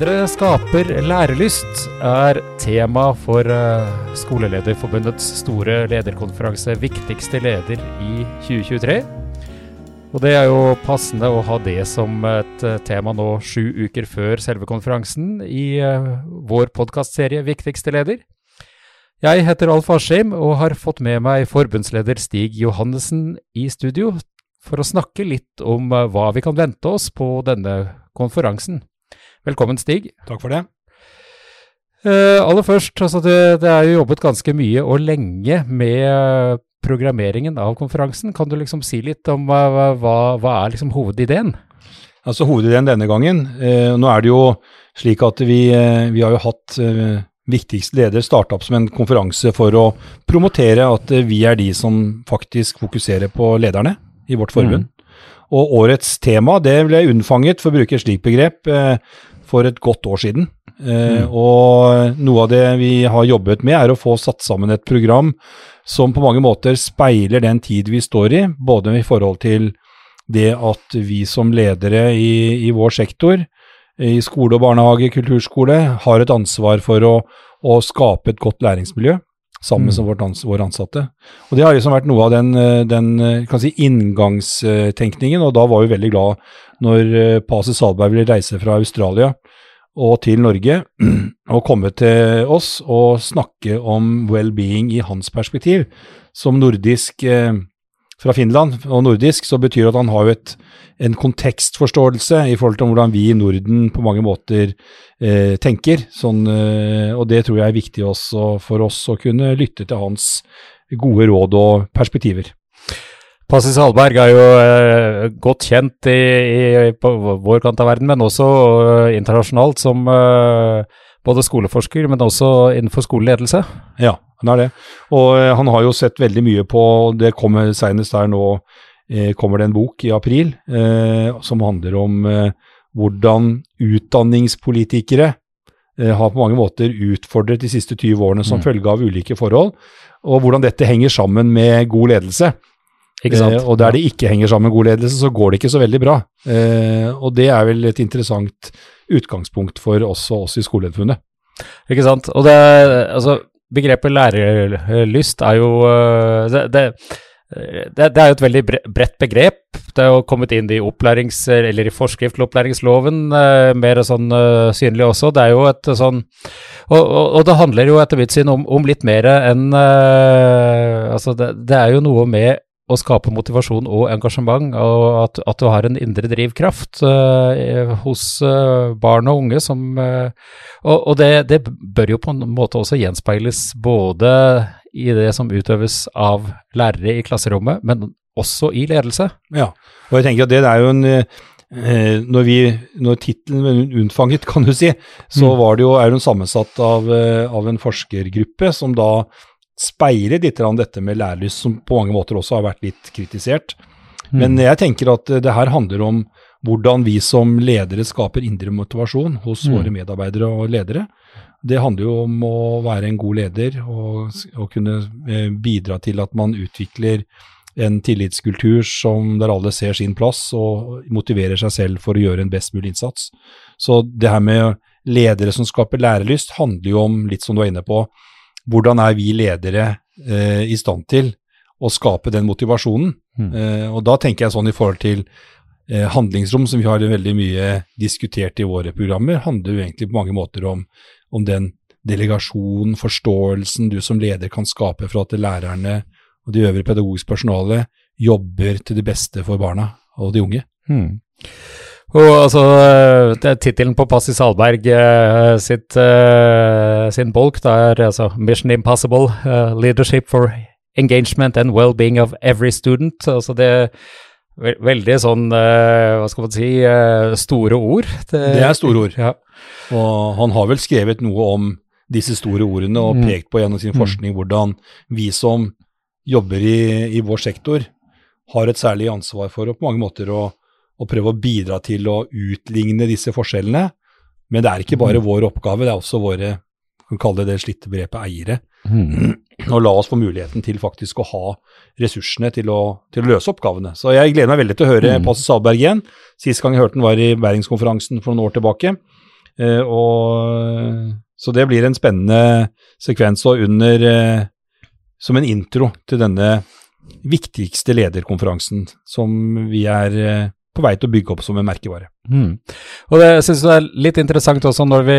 Ledere skaper lærelyst er tema for eh, Skolelederforbundets store lederkonferanse 'Viktigste leder' i 2023. Og det er jo passende å ha det som et eh, tema nå sju uker før selve konferansen i eh, vår podkastserie 'Viktigste leder'. Jeg heter Alf Askim og har fått med meg forbundsleder Stig Johannessen i studio for å snakke litt om hva vi kan vente oss på denne konferansen. Velkommen, Stig. Takk for det. Uh, aller først, altså det, det, er jo jobbet ganske mye og lenge med programmeringen av konferansen. Kan du liksom si litt om hva, hva, hva er liksom hovedideen? Altså Hovedideen denne gangen uh, Nå er det jo slik at vi, uh, vi har jo hatt viktigste leder starta opp som en konferanse for å promotere at vi er de som faktisk fokuserer på lederne i vårt forbund. Mm. Og årets tema det ble unnfanget, for å bruke et slikt begrep, for et godt år siden. Eh, mm. Og noe av det vi har jobbet med, er å få satt sammen et program som på mange måter speiler den tid vi står i, både i forhold til det at vi som ledere i, i vår sektor, i skole og barnehage, kulturskole, har et ansvar for å, å skape et godt læringsmiljø sammen mm. med ans våre ansatte. Og Det har liksom vært noe av den, den si, inngangstenkningen, og da var vi veldig glad når Pase Salberg ville reise fra Australia og til Norge og komme til oss og snakke om well-being i hans perspektiv. Som nordisk eh, fra Finland og nordisk, så betyr det at han har jo et, en kontekstforståelse i forhold til hvordan vi i Norden på mange måter eh, tenker. Sånn, eh, og det tror jeg er viktig også for oss å kunne lytte til hans gode råd og perspektiver. Passi Salberg er jo eh, godt kjent i, i, på vår kant av verden, men også eh, internasjonalt som eh, både skoleforsker, men også innenfor skoleledelse. Ja, han er det. Og uh, han har jo sett veldig mye på Det kommer senest der nå kommer det en bok i april som handler om hvordan utdanningspolitikere har på mange måter utfordret de siste 20 årene som mm. følge av ulike forhold, og hvordan dette henger sammen med god ledelse. Eh, og der det ikke henger sammen med god ledelse, så går det ikke så veldig bra. Eh, og det er vel et interessant utgangspunkt for oss og oss i Skolelederforbundet. Ikke sant. Og det, altså, begrepet lærerlyst er jo eh, det, det, det, det, er jo et veldig bredt begrep. Det er jo kommet inn i opplærings, eller i forskrift til opplæringsloven, uh, mer sånn uh, synlig også. Det er jo et sånn Og, og, og det handler jo etter mitt syn om, om litt mer enn Altså, det, det, er jo noe med å skape motivasjon og engasjement, og at, at du har en indre drivkraft uh, hos uh, barn og unge som uh, Og, og det, det, bør jo på en måte også gjenspeiles både i det som utøves av lærere i klasserommet, men også i ledelse. Ja, og jeg tenker at det er jo en når, vi, når tittelen unnfanget, kan du si, så mm. var det jo, er hun sammensatt av, av en forskergruppe som da speiler litt dette med lærelyst, som på mange måter også har vært litt kritisert. Mm. Men jeg tenker at det her handler om hvordan vi som ledere skaper indre motivasjon hos mm. våre medarbeidere og ledere. Det handler jo om å være en god leder og, og kunne eh, bidra til at man utvikler en tillitskultur som der alle ser sin plass og motiverer seg selv for å gjøre en best mulig innsats. Så det her med ledere som skaper lærelyst, handler jo om, litt som du var inne på, hvordan er vi ledere eh, i stand til å skape den motivasjonen? Mm. Eh, og da tenker jeg sånn i forhold til eh, handlingsrom, som vi har veldig mye diskutert i våre programmer, handler jo egentlig på mange måter om, om den delegasjonen, forståelsen du som leder kan skape for at lærerne og de øvrige pedagogiske personalet jobber til det beste for barna og de unge. Mm. Og altså, Tittelen på Passi Salberg sitt, sin bolk det er altså Mission Impossible, uh, Leadership for Engagement and Well-being of Every Student. Altså det veldig sånn, hva skal man si, store ord. Det, det er store ord. Ja. Og han har vel skrevet noe om disse store ordene og mm. pekt på gjennom sin mm. forskning hvordan vi som jobber i, i vår sektor, har et særlig ansvar for å på mange måter å å, prøve å bidra til å utligne disse forskjellene. Men det er ikke bare mm. vår oppgave, det er også våre kan kalle det det slitte begrepet eiere. Mm. Og la oss få muligheten til faktisk å ha ressursene til å, til å løse oppgavene. Så jeg gleder meg veldig til å høre mm. Passe Salberg igjen. Sist gang jeg hørte den var i Bæringskonferansen for noen år tilbake. Eh, og, så det blir en spennende sekvens og under eh, som en intro til denne viktigste lederkonferansen som vi er eh, på vei til å bygge opp som en merkevare. Mm. Og det syns jeg er litt interessant også når vi,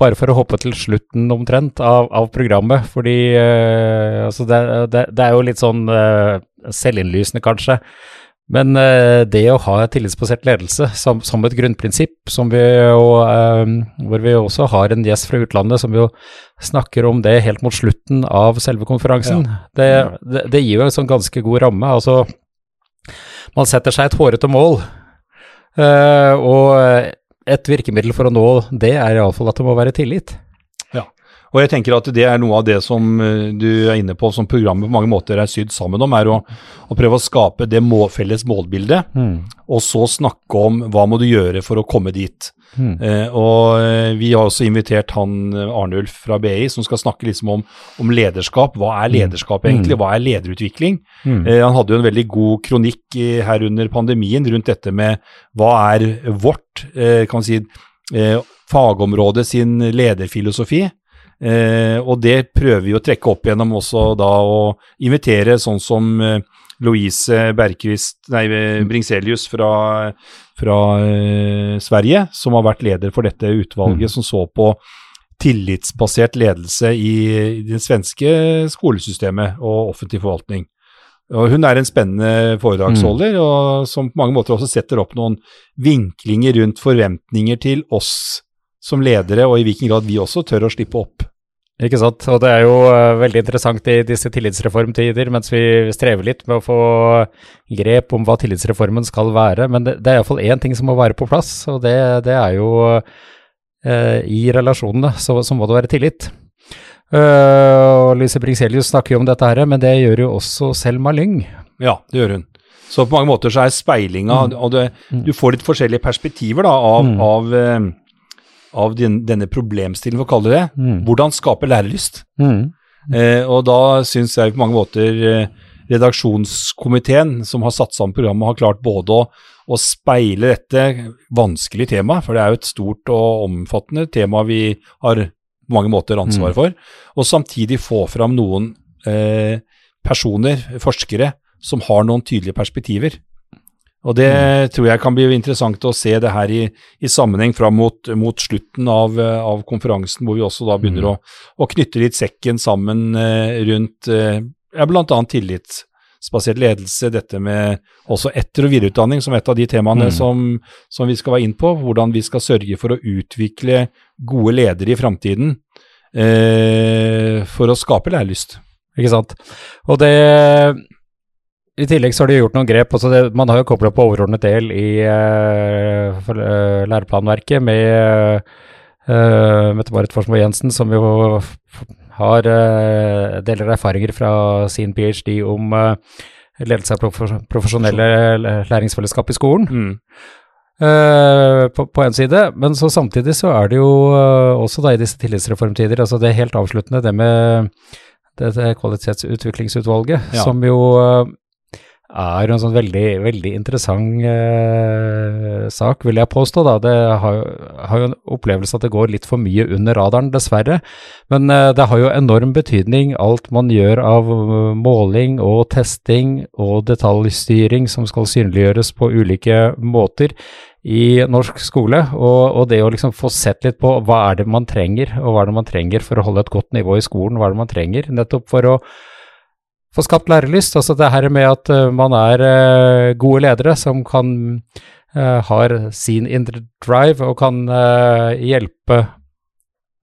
bare for å hoppe til slutten omtrent av, av programmet, fordi uh, altså det, det, det, er jo litt sånn uh, selvinnlysende kanskje, men uh, det å ha tillitsbasert ledelse som, som, et grunnprinsipp, som vi jo, hvor vi også har en gjest fra utlandet som jo snakker om det helt mot slutten av selve konferansen, ja. det, det, gir jo en sånn ganske god ramme. altså man setter seg et hårete mål. Uh, og et virkemiddel for å nå det er iallfall at det må være tillit. Og jeg tenker at det er noe av det som eh, du er inne på, som programmet på mange måter er sydd sammen om, er å, å prøve å skape det må, felles målbildet, mm. og så snakke om hva må du gjøre for å komme dit. Mm. Eh, og eh, vi har også invitert han eh, Arnulf fra BI som skal snakke liksom om, om lederskap. Hva er mm. lederskap egentlig? Mm. Hva er lederutvikling? Mm. Eh, han hadde jo en veldig god kronikk her under pandemien rundt dette med hva er vårt eh, kan man si, fagområde sin lederfilosofi. Og det prøver vi å trekke opp gjennom også da å invitere sånn som Louise Bergquist, nei, Bringselius fra fra eh, Sverige, som har vært leder for dette utvalget, mm. som så på tillitsbasert ledelse i, i det svenske skolesystemet og offentlig forvaltning. Og hun er en spennende foredragsholder, mm. og som på mange måter også setter opp noen vinklinger rundt forventninger til oss som ledere, og i hvilken grad vi også tør å slippe opp. Ikke sant. Og det er jo uh, veldig interessant i disse tillitsreformtider, mens vi strever litt med å få grep om hva tillitsreformen skal være. Men det, det er iallfall én ting som må være på plass, og det, det er jo eh, i relasjonene så, så, må det være tillit. Uh, og Lise Bringselius snakker jo om dette her, men det gjør jo også Selma Lyng. Ja, det gjør hun. Så på mange måter så er speilinga mm. Og det, mm. du får litt forskjellige perspektiver da, av, mm. av av den, denne problemstillingen, for å kalle det det. Mm. Hvordan skape lærelyst. Mm. Eh, og da syns jeg på mange måter eh, redaksjonskomiteen som har satt sammen programmet, har klart både å, å, speile dette vanskelige temaet, for det er jo et stort og omfattende tema vi har på mange måter ansvar mm. for, mm. og samtidig få fram noen eh, personer, forskere, som har noen tydelige perspektiver. Og det mm. tror jeg kan bli interessant å se det her i, i sammenheng fram mot, mot slutten av, av, konferansen, hvor vi også da begynner mm. å, å, knytte litt sekken sammen eh, rundt eh, ja, bl.a. tillitsbasert ledelse, dette med også etter- og videreutdanning som et av de temaene mm. som, som, vi skal være inn på. Hvordan vi skal sørge for å utvikle gode ledere i framtiden eh, for å skape lærelyst. Ikke sant. Og det i tillegg så har de gjort noen grep. Altså det, man har jo kobla på overordnet del i uh, uh, læreplanverket med uh, Mette-Marit Forsmo Jensen, som jo har uh, deler erfaringer fra sin ph.d. om ledelse av profesjonelle læringsfellesskap i skolen. Mm. på, på en side, men så samtidig så er det jo også da i disse tillitsreformtider, altså det helt avsluttende, det med dette kvalitetsutviklingsutvalget, ja. som jo er en sånn veldig, veldig interessant eh, sak, vil jeg påstå. da. Det har, har, jo en opplevelse at det går litt for mye under radaren, dessverre. Men eh, det har jo enorm betydning alt man gjør av uh, måling og testing og detaljstyring som skal synliggjøres på ulike måter i norsk skole. Og, og, det å liksom få sett litt på hva er det man trenger, og hva er det man trenger for å holde et godt nivå i skolen, hva er det man trenger nettopp for å få skapt lærelyst. Altså det her med at uh, man er uh, gode ledere som kan uh, har sin indre drive og kan hjelpe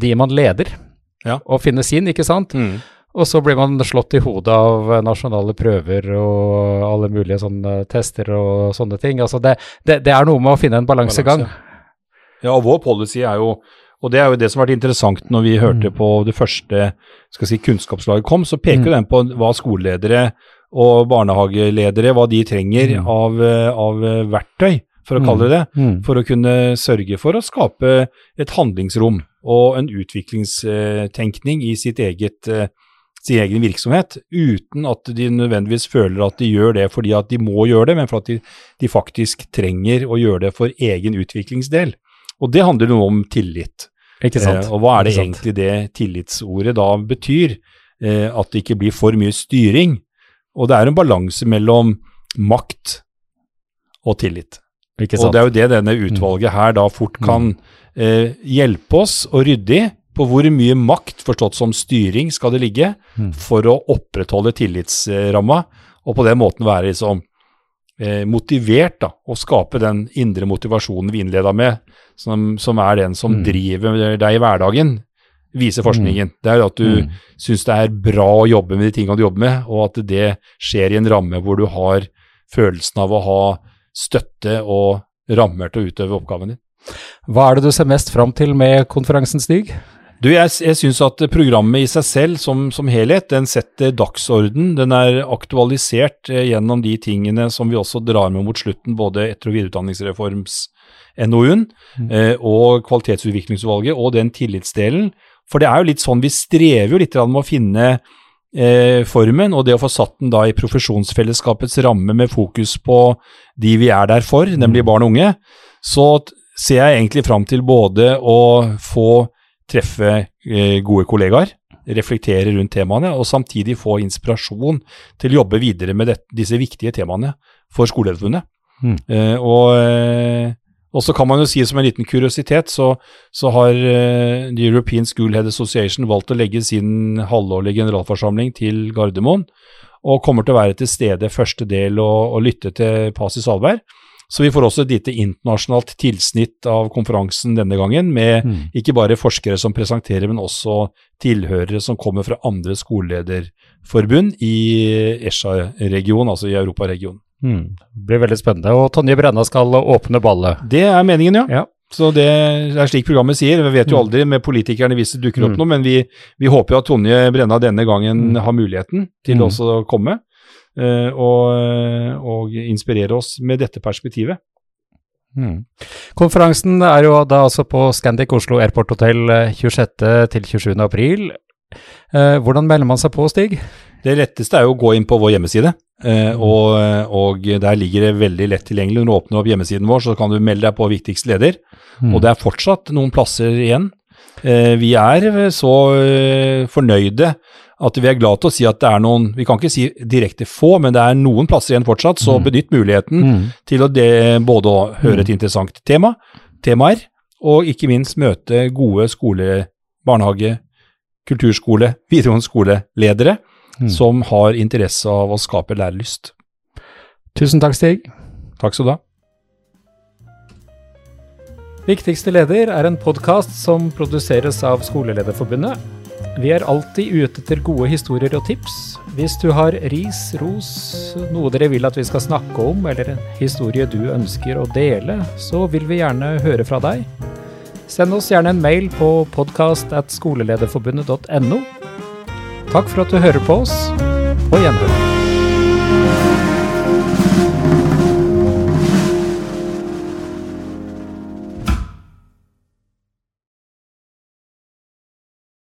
de man leder, ja. å finne sin, ikke sant? Mm. Og så blir man slått i hodet av nasjonale prøver og alle mulige sånne tester og sånne ting. Altså det, det, det er noe med å finne en balansegang. Balanse. Ja, og vår policy er jo og det er jo det som har vært interessant når vi hørte mm. på det første skal si, kunnskapslaget kom, så peker mm. den på hva skoleledere og barnehageledere hva de trenger mm. av, av, verktøy, for å kalle det det, mm. for å kunne sørge for å skape et handlingsrom og en utviklingstenkning i sitt eget sin egen virksomhet, uten at de nødvendigvis føler at de gjør det fordi at de må gjøre det, men for at de, de faktisk trenger å gjøre det for egen utviklingsdel. Og det handler jo om tillit. Eh, og hva er det egentlig det tillitsordet da betyr? Eh, at det ikke blir for mye styring. Og det er en balanse mellom makt og tillit. Og det er jo det denne utvalget her da fort kan eh, hjelpe oss å rydde i. På hvor mye makt, forstått som styring, skal det ligge Mm. for å opprettholde tillitsramma, og på den måten være liksom eh, motivert da, å skape den indre motivasjonen vi innleda med, som, som er den som Mm. driver deg i hverdagen, viser forskningen. Det er at du Mm. syns det er bra å jobbe med de tingene du jobber med, og at det skjer i en ramme hvor du har følelsen av å ha støtte og rammer til å utøve oppgaven din. Hva er det du ser mest fram til med konferansen, Stig? Du, jeg, jeg syns at programmet i seg selv som, som helhet, den setter dagsorden. Den er aktualisert eh, gjennom de tingene som vi også drar med mot slutten, både etter- og videreutdanningsreforms-NOU-en Mm. eh, og kvalitetsutviklingsutvalget og den tillitsdelen. For det er jo litt sånn, vi strever jo litt med å finne eh, formen, og det å få satt den da i profesjonsfellesskapets ramme med fokus på de vi er der for, nemlig barn og unge, så ser jeg egentlig fram til både å få treffe eh, gode kollegaer, reflektere rundt temaene, og samtidig få inspirasjon til å jobbe videre med det, disse viktige temaene for Skolelederforbundet. Mm. Eh, og, eh, og så kan man jo si som en liten kuriositet, så, så har The European School Head Association valgt å legge sin halvårlige generalforsamling til Gardermoen, og kommer til å være til stede første del og, og lytte til Pasi Salberg. Så vi får også et lite internasjonalt tilsnitt av konferansen denne gangen, med Mm. ikke bare forskere som presenterer, men også tilhørere som kommer fra andre skolelederforbund i ESHA-regionen, altså i Europaregionen. Mm. Det blir veldig spennende. Og Tonje Brenna skal åpne ballet. Det er meningen, ja. Ja. Så det er slik programmet sier. Vi vet jo Mm. aldri med politikerne hvis det dukker opp Mm. noe, men vi, vi håper jo at Tonje Brenna denne gangen Mm. har muligheten til Mm. også å komme og, og inspirere oss med dette perspektivet. Mm. Konferansen er jo da altså på Scandic Oslo Airport Hotel eh, 26. til 27. april. Eh, hvordan melder man seg på, Stig? Det letteste er jo å gå inn på vår hjemmeside, eh, og, og der ligger det veldig lett tilgjengelig. Når du åpner opp hjemmesiden vår, så kan du melde deg på viktigst leder, Mm. og det er fortsatt noen plasser igjen. Eh, vi er så eh, fornøyde at vi er glad til å si at det er noen, vi kan ikke si direkte få, men det er noen plasser igjen fortsatt, så Mm. benytt muligheten Mm. til å de, både å høre et interessant tema, temaer, og ikke minst møte gode skole, barnehage, kulturskole, videregående skoleledere Mm. som har interesse av å skape lærelyst. Tusen takk, Stig. Takk skal du ha. Viktigste leder er en podkast som produseres av Skolelederforbundet. Vi er alltid ute etter gode historier og tips. Hvis du har ris, ros, noe dere vil at vi skal snakke om, eller en historie du ønsker å dele, så vil vi gjerne høre fra deg. Send oss gjerne en mail på podkast Takk for at du hører på oss. På gjenhør.